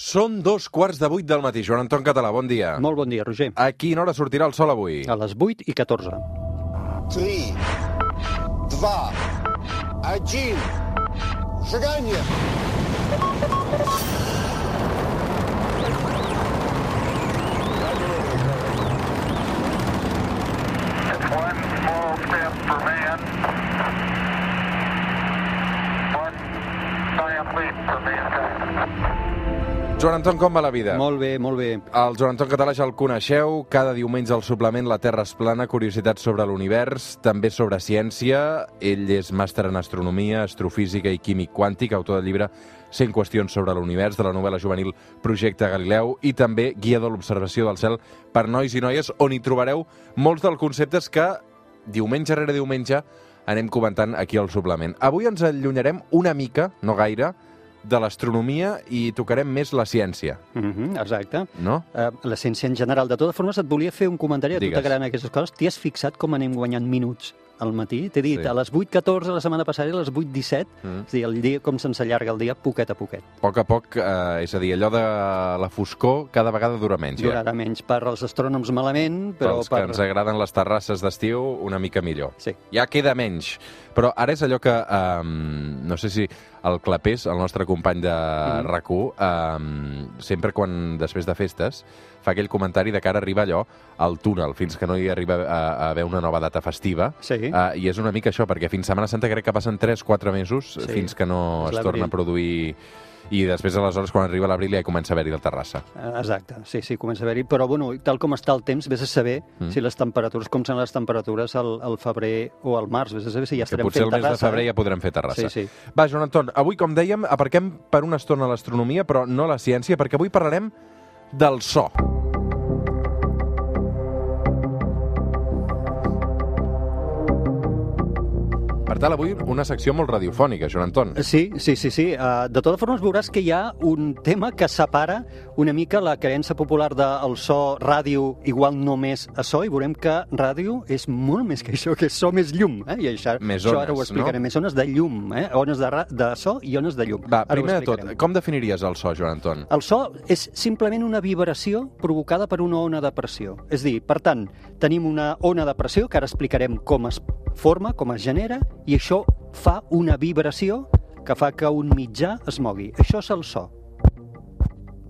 Són dos quarts de vuit del matí. Joan Anton Català, bon dia. Molt bon dia, Roger. A quina hora sortirà el sol avui? A les 8 i 14. 3, 2, 1, seganya! One small step for man. Joan Anton, com va la vida? Molt bé, molt bé. El Joan Anton Català ja el coneixeu. Cada diumenge al suplement La Terra es plana, curiositats sobre l'univers, també sobre ciència. Ell és màster en astronomia, astrofísica i químic quàntic, autor del llibre 100 qüestions sobre l'univers, de la novel·la juvenil Projecte Galileu i també guia de l'observació del cel per nois i noies, on hi trobareu molts dels conceptes que diumenge rere diumenge anem comentant aquí al suplement. Avui ens allunyarem una mica, no gaire, de l'astronomia i tocarem més la ciència, Mm -hmm, exacte. no? Uh, la ciència en general. De totes formes, et volia fer un comentari. A tu t'agraden aquestes coses. T'hi has fixat com anem guanyant minuts al matí? T'he dit, Sí. a les 8.14 la setmana passada i a les 8.17. Mm. És a dir, el dia, com se'ns allarga el dia, poquet a poquet. A poc a poc, eh, és a dir, allò de la foscor cada vegada dura menys. Durarà menys per als astrònoms malament, però Pels per... que ens agraden les terrasses d'estiu, una mica millor. Sí. Ja queda menys. Però ara és allò que, um, no sé si el Clapés, el nostre company de Mhm. RAC1, um, sempre quan, després de festes, fa aquell comentari de que ara arriba allò al túnel, fins que no hi arriba a, a haver una nova data festiva. Sí. Uh, I és una mica això, perquè fins Setmana Santa crec que passen 3-4 mesos Sí. fins que no es torna a produir... I després, aleshores, quan arriba l'abril, ja comença a haver-hi la terrassa. Eh, Exacte, sí, sí, comença a haver-hi. Però, bueno, tal com està el temps, vés a saber Mm. si les temperatures, com són les temperatures al, al febrer o al març, vés a saber si ja estarem potser fent el mes de terrassa. febrer ja podrem fer terrassa. Sí, sí. Va, Joan Anton, avui, com dèiem, aparquem per una estona l'astronomia, però no la ciència, perquè avui parlarem del so. Per tant, avui una secció molt radiofònica, Joan Anton. Sí, sí, sí, sí. Uh, de totes formes, veuràs que hi ha un tema que separa una mica la creença popular del so ràdio igual només a so, i veurem que ràdio és molt més que això, que so més llum. Eh? I això, Més això ones, ara ho explicaré. no? Més ones de llum, eh? ones de, de so i ones de llum. Va, Ara primer de tot, com definiries el so, Joan Anton? El so és simplement una vibració provocada per una ona de pressió. És dir, per tant, tenim una ona de pressió, que ara explicarem com es forma, com es genera, i això fa una vibració que fa que un mitjà es mogui. Això és el so.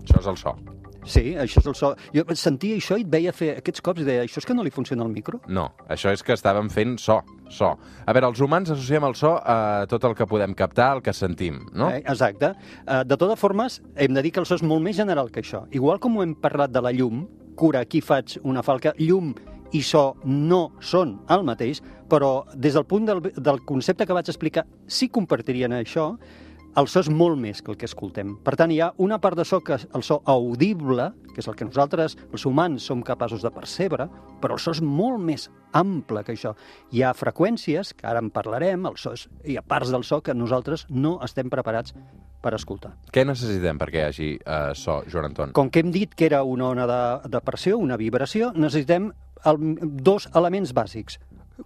Això és el so. Sí, això és el so. Jo sentia això i et veia fer aquests cops i deia, això és que no li funciona el micro? No, això és que estàvem fent so, so. A veure, els humans associem el so a tot el que podem captar, el que sentim, no? Eh, exacte. Eh, de totes formes, hem de dir que el so és molt més general que això. Igual com ho hem parlat de la llum, cura, aquí faig una falca, llum i so no són el mateix, però des del punt del, del concepte que vaig explicar, sí compartirien això, el so és molt més que el que escoltem. Per tant, hi ha una part de so que és el so audible, que és el que nosaltres, els humans, som capaços de percebre, però el so és molt més ample que això. Hi ha freqüències, que ara en parlarem, el so és, hi ha parts del so que nosaltres no estem preparats per escoltar. Què necessitem perquè hi hagi uh, so, Joan Anton? Com que hem dit que era una ona de, de pressió, una vibració, necessitem el, dos elements bàsics.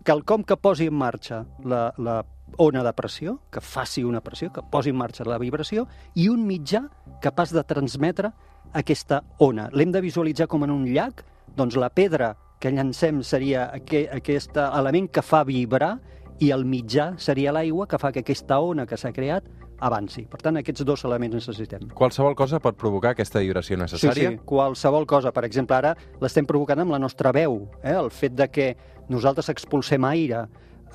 Quelcom que posi en marxa la, la ona de pressió, que faci una pressió, que posi en marxa la vibració, i un mitjà capaç de transmetre aquesta ona. L'hem de visualitzar com en un llac, doncs la pedra que llancem seria aqu aquest element que fa vibrar i el mitjà seria l'aigua que fa que aquesta ona que s'ha creat avanci. Per tant, aquests dos elements necessitem. Qualsevol cosa pot provocar aquesta vibració necessària? Sí, sí, qualsevol cosa. Per exemple, ara l'estem provocant amb la nostra veu. Eh? El fet de que nosaltres expulsem aire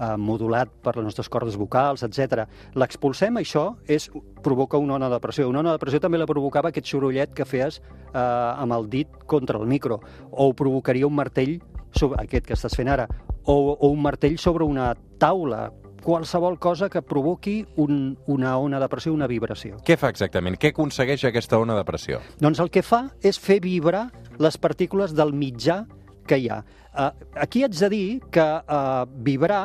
eh, modulat per les nostres cordes vocals, etc. L'expulsem, això és, provoca una ona de pressió. Una ona de pressió també la provocava aquest sorollet que feies eh, amb el dit contra el micro, o ho provocaria un martell, sobre aquest que estàs fent ara, o, o un martell sobre una taula, qualsevol cosa que provoqui un, una ona de pressió, una vibració. Què fa exactament? Què aconsegueix aquesta ona de pressió? Doncs el que fa és fer vibrar les partícules del mitjà que hi ha. Uh, aquí haig de dir que uh, vibrar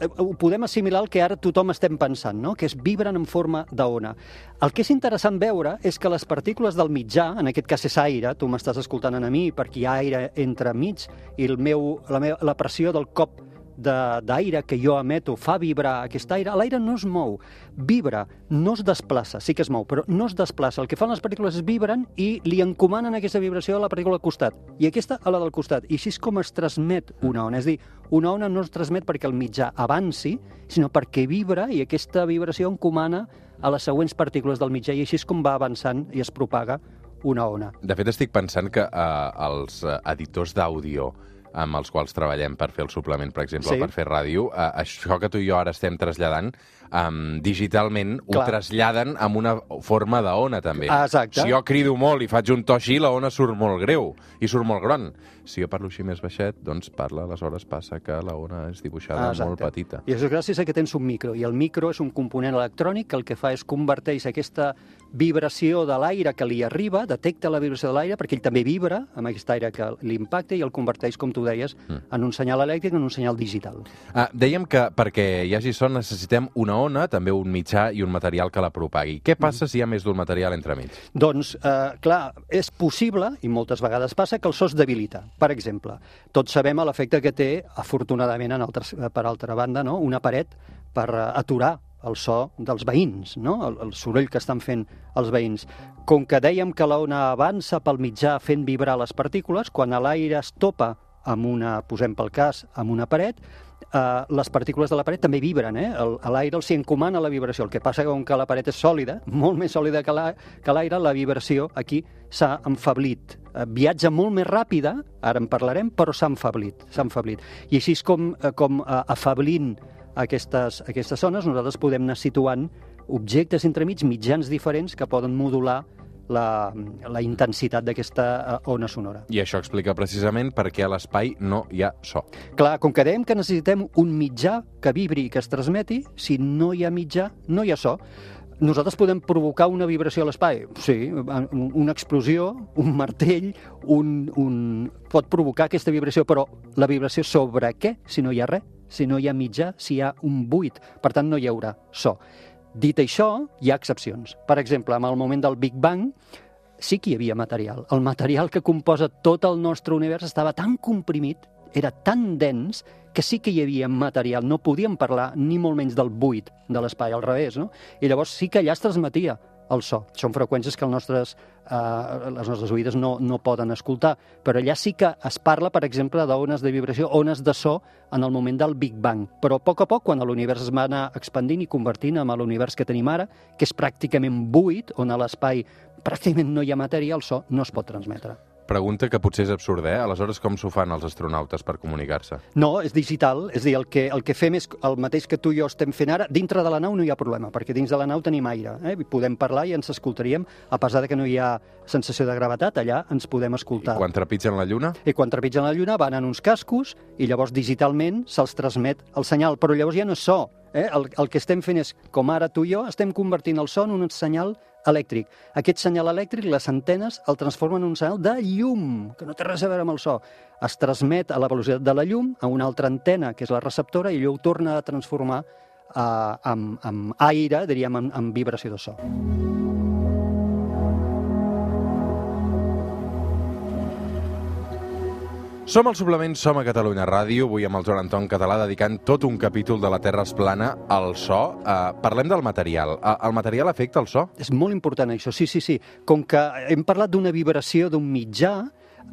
eh, ho podem assimilar al que ara tothom estem pensant, no? que és vibren en forma d'ona. El que és interessant veure és que les partícules del mitjà, en aquest cas és aire, tu m'estàs escoltant a mi perquè hi ha aire entre mig i el meu, la, meva, la pressió del cop d'aire que jo emeto fa vibrar aquest aire, l'aire no es mou, vibra, no es desplaça, sí que es mou, però no es desplaça. El que fan les partícules és vibren i li encomanen aquesta vibració a la partícula al costat, i aquesta a la del costat. I així és com es transmet una ona. És dir, una ona no es transmet perquè el mitjà avanci, sinó perquè vibra i aquesta vibració encomana a les següents partícules del mitjà i així és com va avançant i es propaga una ona. De fet, estic pensant que eh, els eh, editors d'àudio amb els quals treballem per fer el suplement, per exemple, Sí. per fer ràdio, eh, això que tu i jo ara estem traslladant, um, digitalment ho Clar. traslladen amb una forma d'ona, també. Ah, exacte. Si jo crido molt i faig un to així, la ona surt molt greu i surt molt gran. Si jo parlo així més baixet, doncs parla, aleshores passa que la ona és dibuixada Ah, molt petita. I això és gràcies a que tens un micro, i el micro és un component electrònic que el que fa és converteix aquesta vibració de l'aire que li arriba, detecta la vibració de l'aire, perquè ell també vibra amb aquest aire que l'impacta i el converteix, com tu deies, Mm. en un senyal elèctric, en un senyal digital. Ah, dèiem que perquè hi hagi son necessitem una ona, també un mitjà i un material que la propagui. Què passa si hi ha més d'un material entremig? Doncs, eh, clar, és possible, i moltes vegades passa, que el so es debilita. Per exemple, tots sabem l'efecte que té, afortunadament, en altres, per altra banda, no? una paret per eh, aturar el so dels veïns, no? el, el soroll que estan fent els veïns. Com que dèiem que la ona avança pel mitjà fent vibrar les partícules, quan l'aire es topa amb una, posem pel cas, amb una paret, eh, les partícules de la paret també vibren, eh? L'aire els encomana la vibració. El que passa que com que la paret és sòlida, molt més sòlida que la- l'aire, la vibració aquí s'ha enfablit. Eh, Viatja molt més ràpida, ara en parlarem, però s'ha enfablit, s'ha enfablit. I així és com, eh, com eh, afablint aquestes, aquestes zones, nosaltres podem anar situant objectes entremig, mitjans diferents, que poden modular la, la intensitat d'aquesta eh, ona sonora. I això explica precisament per què a l'espai no hi ha so. Clar, com que dèiem que necessitem un mitjà que vibri i que es transmeti, si no hi ha mitjà, no hi ha so. Nosaltres podem provocar una vibració a l'espai? Sí, un- una explosió, un martell, un, un... pot provocar aquesta vibració, però la vibració sobre què? Si no hi ha res, si no hi ha mitjà, si hi ha un buit. Per tant, no hi haurà so. Dit això, hi ha excepcions. Per exemple, en el moment del Big Bang, sí que hi havia material. El material que composa tot el nostre univers estava tan comprimit, era tan dens, que sí que hi havia material. No podíem parlar ni molt menys del buit de l'espai, al revés, no? I llavors sí que allà es transmetia el so. Són freqüències que els nostres, eh, les nostres oïdes no, no poden escoltar, però allà sí que es parla, per exemple, d'ones de vibració, ones de so en el moment del Big Bang. Però a poc a poc, quan l'univers es va anar expandint i convertint en l'univers que tenim ara, que és pràcticament buit, on a l'espai pràcticament no hi ha matèria, el so no es pot transmetre. Pregunta que potser és absurda, eh? Aleshores, com s'ho fan els astronautes per comunicar-se? No, és digital, és a dir, el que, el que fem és el mateix que tu i jo estem fent ara. Dintre de la nau no hi ha problema, perquè dins de la nau tenim aire, eh? Podem parlar i ens escoltaríem, a pesar de que no hi ha sensació de gravetat, allà ens podem escoltar. I quan trepitgen la lluna? I quan trepitgen la lluna van en uns cascos i llavors digitalment se'ls transmet el senyal, però llavors ja no és so. Eh? El, el que estem fent és, com ara tu i jo, estem convertint el so en un senyal elèctric. Aquest senyal elèctric, les antenes el transformen en un senyal de llum, que no té res a veure amb el so. Es transmet a la velocitat de la llum a una altra antena, que és la receptora, i allò ho torna a transformar eh, amb, amb aire, diríem, amb, amb vibració de so. Som al suplement Som a Catalunya Ràdio, avui amb el Joan Anton Català dedicant tot un capítol de la Terra es plana al so. Uh, parlem del material. Uh, el material afecta el so? És molt important això, sí, sí, sí. Com que hem parlat d'una vibració d'un mitjà,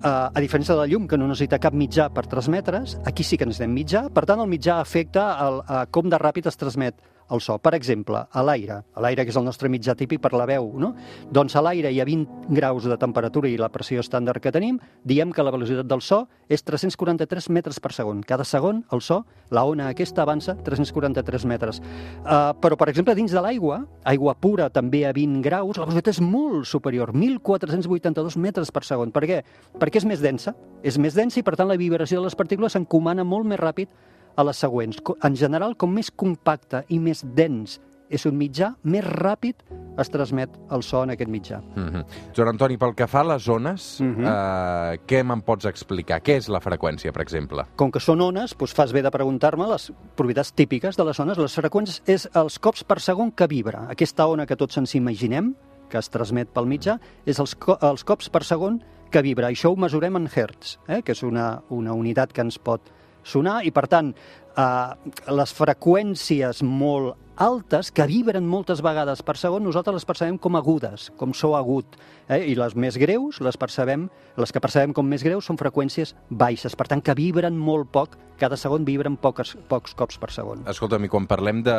eh, a diferència de la llum, que no necessita cap mitjà per transmetre's, aquí sí que necessitem mitjà, per tant el mitjà afecta el, a com de ràpid es transmet el so. Per exemple, a l'aire, a l'aire que és el nostre mitjà típic per la veu, no? Doncs a l'aire hi ha 20 graus de temperatura i la pressió estàndard que tenim, diem que la velocitat del so és 343 metres per segon. Cada segon el so, la ona aquesta avança 343 metres. Uh, però, per exemple, dins de l'aigua, aigua pura també a 20 graus, la velocitat és molt superior, 1.482 metres per segon. Per què? Perquè és més densa, és més densa i, per tant, la vibració de les partícules s'encomana molt més ràpid a les següents. En general, com més compacte i més dens és un mitjà, més ràpid es transmet el so en aquest mitjà. Mm -hmm. Joan Antoni, pel que fa a les zones, uh Mhm. -huh. uh, què me'n pots explicar? Què és la freqüència, per exemple? Com que són ones, doncs fas bé de preguntar-me les propietats típiques de les ones. Les freqüències és els cops per segon que vibra. Aquesta ona que tots ens imaginem, que es transmet pel mitjà, és els, co els cops per segon que vibra. Això ho mesurem en hertz, eh? que és una, una unitat que ens pot sonar i, per tant, eh, les freqüències molt altes, que vibren moltes vegades per segon, nosaltres les percebem com agudes, com so agut. Eh? I les més greus, les percebem, les que percebem com més greus són freqüències baixes, per tant, que vibren molt poc, cada segon vibren pocs, pocs cops per segon. Escolta'm, i quan parlem de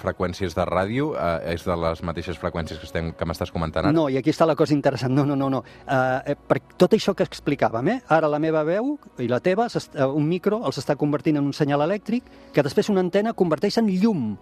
freqüències de ràdio, eh, és de les mateixes freqüències que, estem, que m'estàs comentant ara? No, i aquí està la cosa interessant. No, no, no. no. Uh, per tot això que explicàvem, eh? ara la meva veu i la teva, eh, un micro els està convertint en un senyal elèctric que després una antena converteix en llum.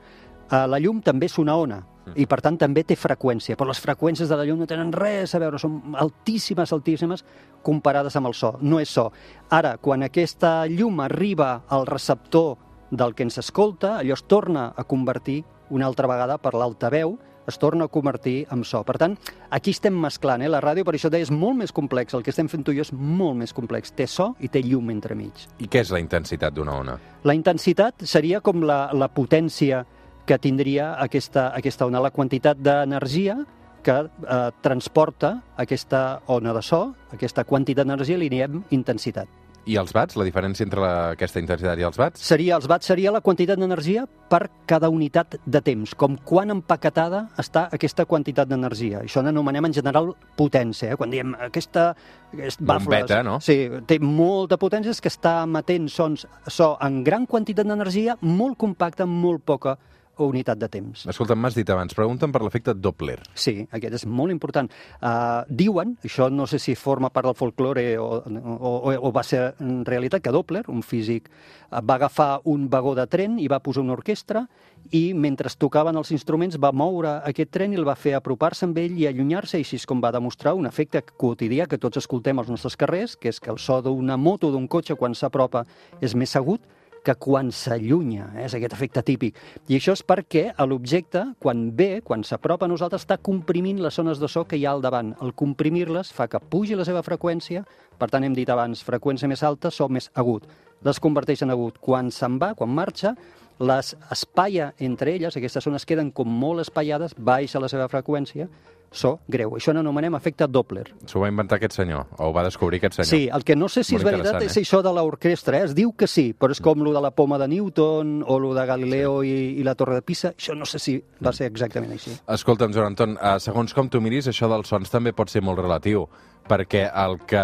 Uh, la llum també és una ona i per tant també té freqüència, però les freqüències de la llum no tenen res a veure, són altíssimes, altíssimes comparades amb el so, no és so. Ara, quan aquesta llum arriba al receptor del que ens escolta, allò es torna a convertir una altra vegada per l'altaveu, es torna a convertir en so. Per tant, aquí estem mesclant, eh? la ràdio, per això deia, és molt més complex, el que estem fent tu i jo és molt més complex, té so i té llum entremig. I què és la intensitat d'una ona? La intensitat seria com la, la potència que tindria aquesta, aquesta ona, la quantitat d'energia que eh, transporta aquesta ona de so, aquesta quantitat d'energia li diem intensitat. I els watts? La diferència entre la, aquesta intensitat i els watts? Seria, els watts seria la quantitat d'energia per cada unitat de temps, com quan empaquetada està aquesta quantitat d'energia. Això n'anomenem en general potència, eh? quan diem aquesta... aquest Bombeta, no? Sí, té molta potència, és que està emetent sons, so en gran quantitat d'energia, molt compacta, amb molt poca unitat de temps. Escolta, m'has dit abans, pregunten per l'efecte Doppler. Sí, aquest és molt important. Uh, diuen, això no sé si forma part del folklore o, o, o, o va ser en realitat, que Doppler, un físic, eh, va agafar un vagó de tren i va posar una orquestra i mentre tocaven els instruments va moure aquest tren i el va fer apropar-se amb ell i allunyar-se i així és com va demostrar un efecte quotidià que tots escoltem als nostres carrers, que és que el so d'una moto o d'un cotxe quan s'apropa és més agut que quan s'allunya, eh? és aquest efecte típic. I això és perquè l'objecte, quan ve, quan s'apropa a nosaltres, està comprimint les zones de so que hi ha al davant. El comprimir-les fa que pugi la seva freqüència, per tant hem dit abans, freqüència més alta, so més agut. Les converteix en agut. Quan se'n va, quan marxa, les espaia entre elles, aquestes zones queden com molt espaiades, baixa la seva freqüència, so greu. Això n'anomenem efecte Doppler. S'ho va inventar aquest senyor, o ho va descobrir aquest senyor? Sí, el que no sé si Molt és veritat interessant, és eh? això de l'orquestra, eh? es diu que sí, però és com lo de la poma de Newton o lo de Galileo i, i la Torre de Pisa, això no sé si va ser exactament així. Escolta'm, Joan Anton, eh, segons com tu miris, això dels sons també pot ser molt relatiu, perquè el que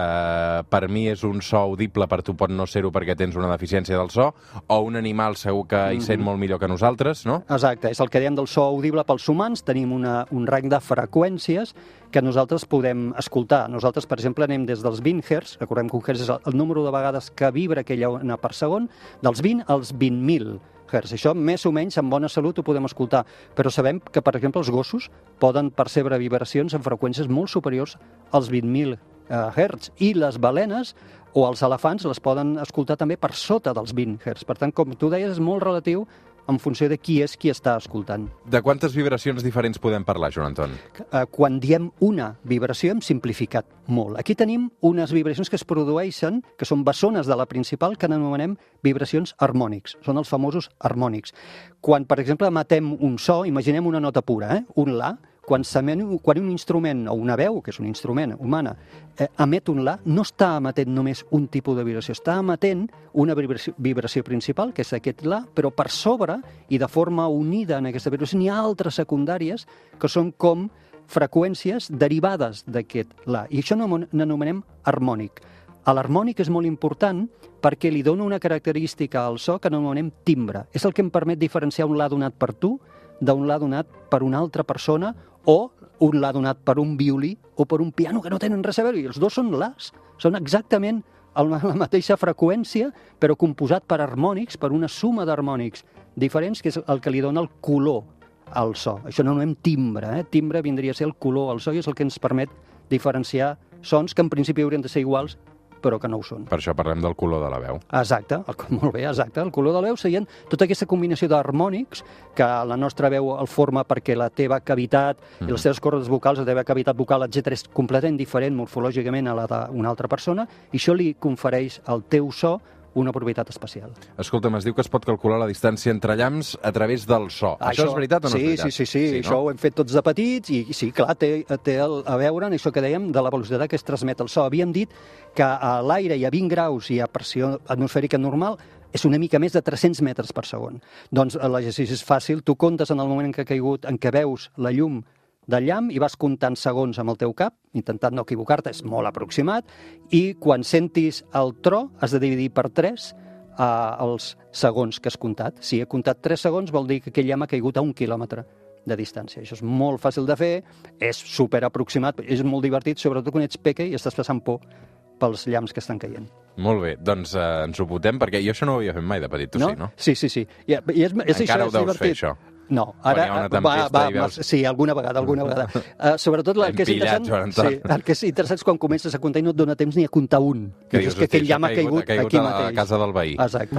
per mi és un so audible per tu pot no ser-ho perquè tens una deficiència del so, o un animal segur que hi sent molt millor que nosaltres, no? Exacte, és el que diem del so audible pels humans, tenim una, un rang de freqüències que nosaltres podem escoltar. Nosaltres, per exemple, anem des dels 20 Hz, recordem que un Hz és el, el número de vegades que vibra aquella ona per segon, dels 20 als 20.000 Hz. Això, més o menys, amb bona salut ho podem escoltar, però sabem que, per exemple, els gossos poden percebre vibracions en freqüències molt superiors als 20.000 eh, Hz, i les balenes o els elefants les poden escoltar també per sota dels 20 Hz. Per tant, com tu deies, és molt relatiu en funció de qui és qui està escoltant. De quantes vibracions diferents podem parlar, Joan Anton? Eh, Quan diem una vibració hem simplificat molt. Aquí tenim unes vibracions que es produeixen, que són bessones de la principal, que anomenem vibracions harmònics. Són els famosos harmònics. Quan, per exemple, emetem un so, imaginem una nota pura, eh? un la, quan, quan un instrument o una veu, que és un instrument humana, eh, emet un la, no està emetent només un tipus de vibració, està emetent una vibració, vibració principal, que és aquest la, però per sobre i de forma unida en aquesta vibració n'hi ha altres secundàries que són com freqüències derivades d'aquest la. I això n'ano- n'anomenem harmònic. L'harmònic és molt important perquè li dona una característica al so que anomenem timbre. És el que em permet diferenciar un la donat per tu d'un la donat per una altra persona o un la donat per un violí o per un piano que no tenen res a veure. I els dos són las. Són exactament la mateixa freqüència, però composat per harmònics, per una suma d'harmònics diferents, que és el que li dona el color al so. Això no anem timbre, eh? Timbre vindria a ser el color al so i és el que ens permet diferenciar sons que en principi haurien de ser iguals, però que no ho són. Per això parlem del color de la veu. Exacte, el, molt bé, exacte. El color de la veu serien tota aquesta combinació d'harmònics que la nostra veu el forma perquè la teva cavitat i les teves cordes vocals, la teva cavitat vocal, etc és completament diferent morfològicament a la d'una altra persona i això li confereix al teu so una propietat especial. Escolta'm, es diu que es pot calcular la distància entre llamps a través del so. Això, és veritat o no sí, és veritat? Sí, sí, sí, sí no? això ho hem fet tots de petits i sí, clar, té, té el, a veure en això que dèiem de la velocitat que es transmet el so. Havíem dit que a l'aire hi ha 20 graus i a pressió atmosfèrica normal és una mica més de 300 metres per segon. Doncs eh, l'exercici és fàcil, tu comptes en el moment en què ha caigut, en què veus la llum del llamp i vas comptant segons amb el teu cap, intentant no equivocar-te, és molt aproximat, i quan sentis el tro has de dividir per 3 eh, els segons que has comptat. Si he comptat 3 segons vol dir que aquell llamp ha caigut a un quilòmetre de distància. Això és molt fàcil de fer, és super aproximat, és molt divertit, sobretot quan ets peque i estàs passant por pels llamps que estan caient. Molt bé, doncs eh, ens ho votem, perquè jo això no ho havia fet mai de petit, tu no? sí, no? Sí, sí, sí. I, i és, és Encara això, ho deus és fer, divertit. això. No, ara una va, va, i veus- sí, alguna vegada, alguna vegada. Uh, sobretot el que és interessant, sí, el que és interessant és quan comences a comptar i no et dona temps ni a comptar un. Que dius dius, que aquell "Hosti, llamp ha caigut, ha caigut aquí a mateix. casa del veí. Exacte.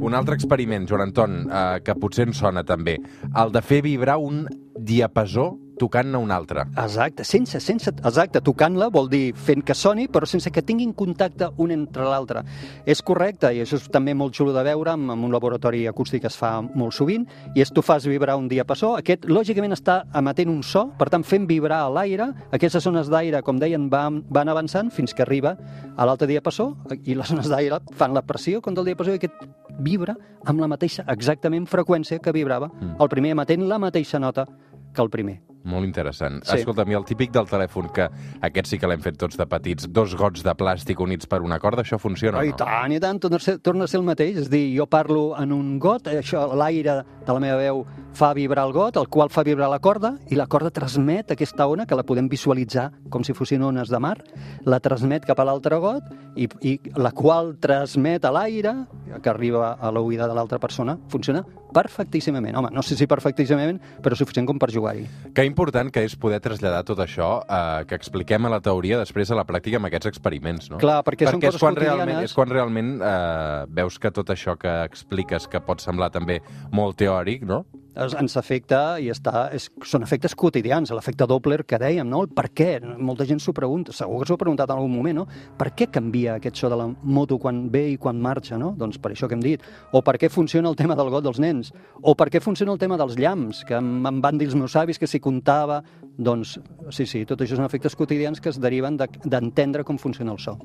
Un altre experiment, Joan Anton, eh, que potser ens sona també, el de fer vibrar un diapasó tocant-ne un altre. Exacte, sense, sense, exacte, tocant-la vol dir fent que soni, però sense que tinguin contacte un entre l'altre. És correcte, i això és també molt xulo de veure, en, en un laboratori acústic es fa molt sovint, i és tu fas vibrar un diapasó, aquest lògicament està emetent un so, per tant fent vibrar a l'aire, aquestes zones d'aire, com deien, van, van avançant fins que arriba a l'altre diapasó, i les zones d'aire fan la pressió contra el diapasó i aquest vibra amb la mateixa exactament freqüència que vibrava Mm. el primer, emetent la mateixa nota que el primer. Molt interessant. Sí. Escolta'm, i el típic del telèfon, que aquest sí que l'hem fet tots de petits, dos gots de plàstic units per una corda, això funciona Oh, o I no? tant, i tant, torna a, ser, torna a ser el mateix. És dir, jo parlo en un got, això l'aire de la meva veu fa vibrar el got, el qual fa vibrar la corda, i la corda transmet aquesta ona, que la podem visualitzar com si fossin ones de mar, la transmet cap a l'altre got, i, i la qual transmet a l'aire, que arriba a l'oïda de l'altra persona, funciona perfectíssimament. Home, no sé si perfectíssimament, però suficient com per jugar-hi. Que important que és poder traslladar tot això eh, que expliquem a la teoria després a la pràctica amb aquests experiments, no? Clar, perquè són és quan realment, és quan realment eh, veus que tot això que expliques, que pot semblar també molt teòric, no? Ens afecta i està, és, són efectes quotidians, l'efecte Doppler que dèiem, no? El per què? Molta gent s'ho pregunta, segur que s'ho ha preguntat en algun moment, no? Per què canvia aquest so de la moto quan ve i quan marxa, no? Doncs per això que hem dit. O per què funciona el tema del got dels nens? O per què funciona el tema dels llamps, que em, van dir els meus avis que s'hi comptava... Doncs sí, sí, tot això són efectes quotidians que es deriven de- d'entendre com funciona el so.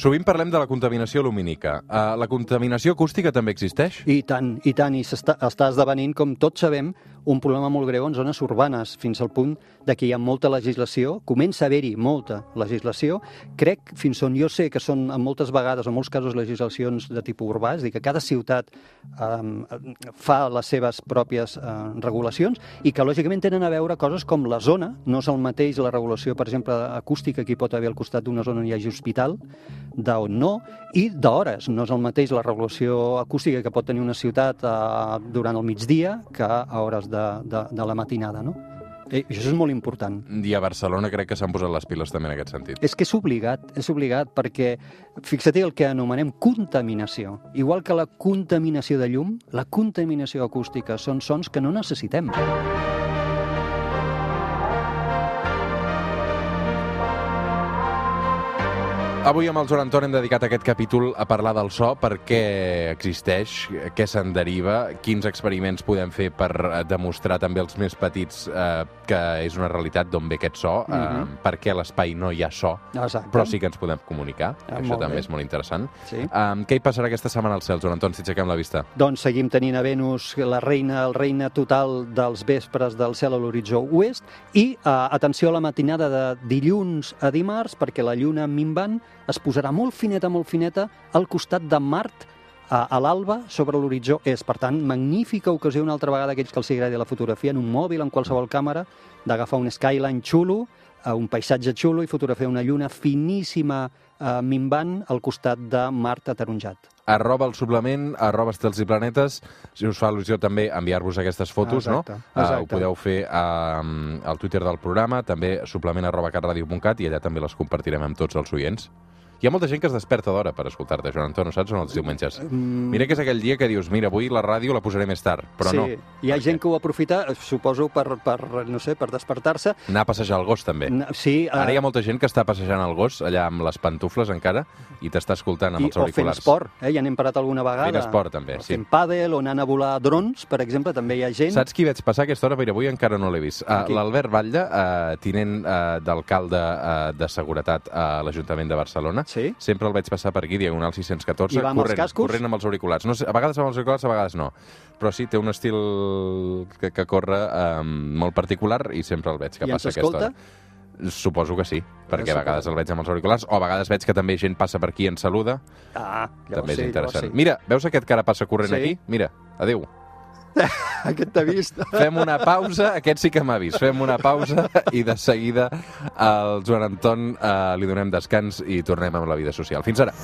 Sovint parlem de la contaminació lumínica. Uh, la contaminació acústica també existeix? I tant, i tant, i s'està està esdevenint, com tots sabem, un problema molt greu en zones urbanes, fins al punt de que hi ha molta legislació, comença a haver-hi molta legislació, crec, fins on jo sé que són en moltes vegades, en molts casos, legislacions de tipus urbà, és dir, que cada ciutat um, fa les seves pròpies uh, regulacions i que, lògicament, tenen a veure coses com la zona, no és el mateix la regulació, per exemple, acústica que hi pot haver al costat d'una zona on hi hagi hospital, d'on no, i d'hores. No és el mateix la regulació acústica que pot tenir una ciutat eh, durant el migdia que a hores de, de, de la matinada, no? I això és molt important. I a Barcelona crec que s'han posat les piles també en aquest sentit. És que és obligat, és obligat, perquè fixa't el que anomenem contaminació. Igual que la contaminació de llum, la contaminació acústica són sons que no necessitem. Avui amb el Joan Anton hem dedicat aquest capítol a parlar del so, per què existeix, què se'n deriva, quins experiments podem fer per eh, demostrar també als més petits eh, que és una realitat d'on ve aquest so, eh, Mhm. per què a l'espai no hi ha so, Exacte. però sí que ens podem comunicar, Ah, això també bé. és molt interessant. Sí. Um, què hi passarà aquesta setmana al cel, Joan Anton, si aixequem la vista? Doncs seguim tenint a Venus la reina, el reina total dels vespres del cel a l'horitzó oest i, eh, atenció a la matinada de dilluns a dimarts, perquè la lluna minvant es posarà molt fineta, molt fineta al costat de Mart a, a l'alba sobre l'horitzó est. Per tant, magnífica ocasió una altra vegada aquells que els agradi la fotografia en un mòbil, en qualsevol càmera, d'agafar un skyline xulo, un paisatge xulo i fotografiar una lluna finíssima eh, minvant al costat de Mart ataronjat. arroba el suplement, arroba estels i planetes, si us fa il·lusió també enviar-vos aquestes fotos, Exacte, no? Uh, exacte. ho podeu fer uh, al Twitter del programa, també suplement arroba catradio.cat i allà també les compartirem amb tots els oients. Hi ha molta gent que es desperta d'hora per escoltar-te, Joan Anton, saps, o no, els diumenges? Mira que és aquell dia que dius, mira, avui la ràdio la posaré més tard, però sí, no. hi ha gent que ho aprofita, suposo, per, per, no sé, per despertar-se. Anar a passejar el gos, també. N- Sí, eh, Ara hi ha molta gent que està passejant el gos allà amb les pantufles encara i t'està escoltant amb i, els o fent auriculars. esport, eh? ja n'hem parat alguna vegada. Fent esport, també, O sí. Fent pàdel o anant a volar drons, per exemple, també hi ha gent. Saps qui vaig passar aquesta hora? Mira, avui encara no l'he vist. Uh? L'Albert Batlle, uh, tinent uh, d'alcalde uh, de Seguretat a l'Ajuntament de Barcelona. Sí. Sempre el vaig passar per aquí, Diagonal 614, I va amb els corrent, cascos? corrent amb els auriculars. No sé, a vegades amb els auriculars, a vegades no. Però sí, té un estil que, que corre um, molt particular i sempre el veig que I passa aquesta hora. Suposo que sí, perquè a vegades el veig amb els auriculars, o a vegades veig que també gent passa per aquí i ens saluda. Ah, llavors també és sí, interessant. llavors Mira, veus aquest que ara passa corrent Sí. aquí? Mira, adéu. Aquest t'ha vist. Fem una pausa, aquest sí que m'ha vist. Fem una pausa i de seguida al Joan Anton eh, li donem descans i tornem amb la vida social. Fins ara.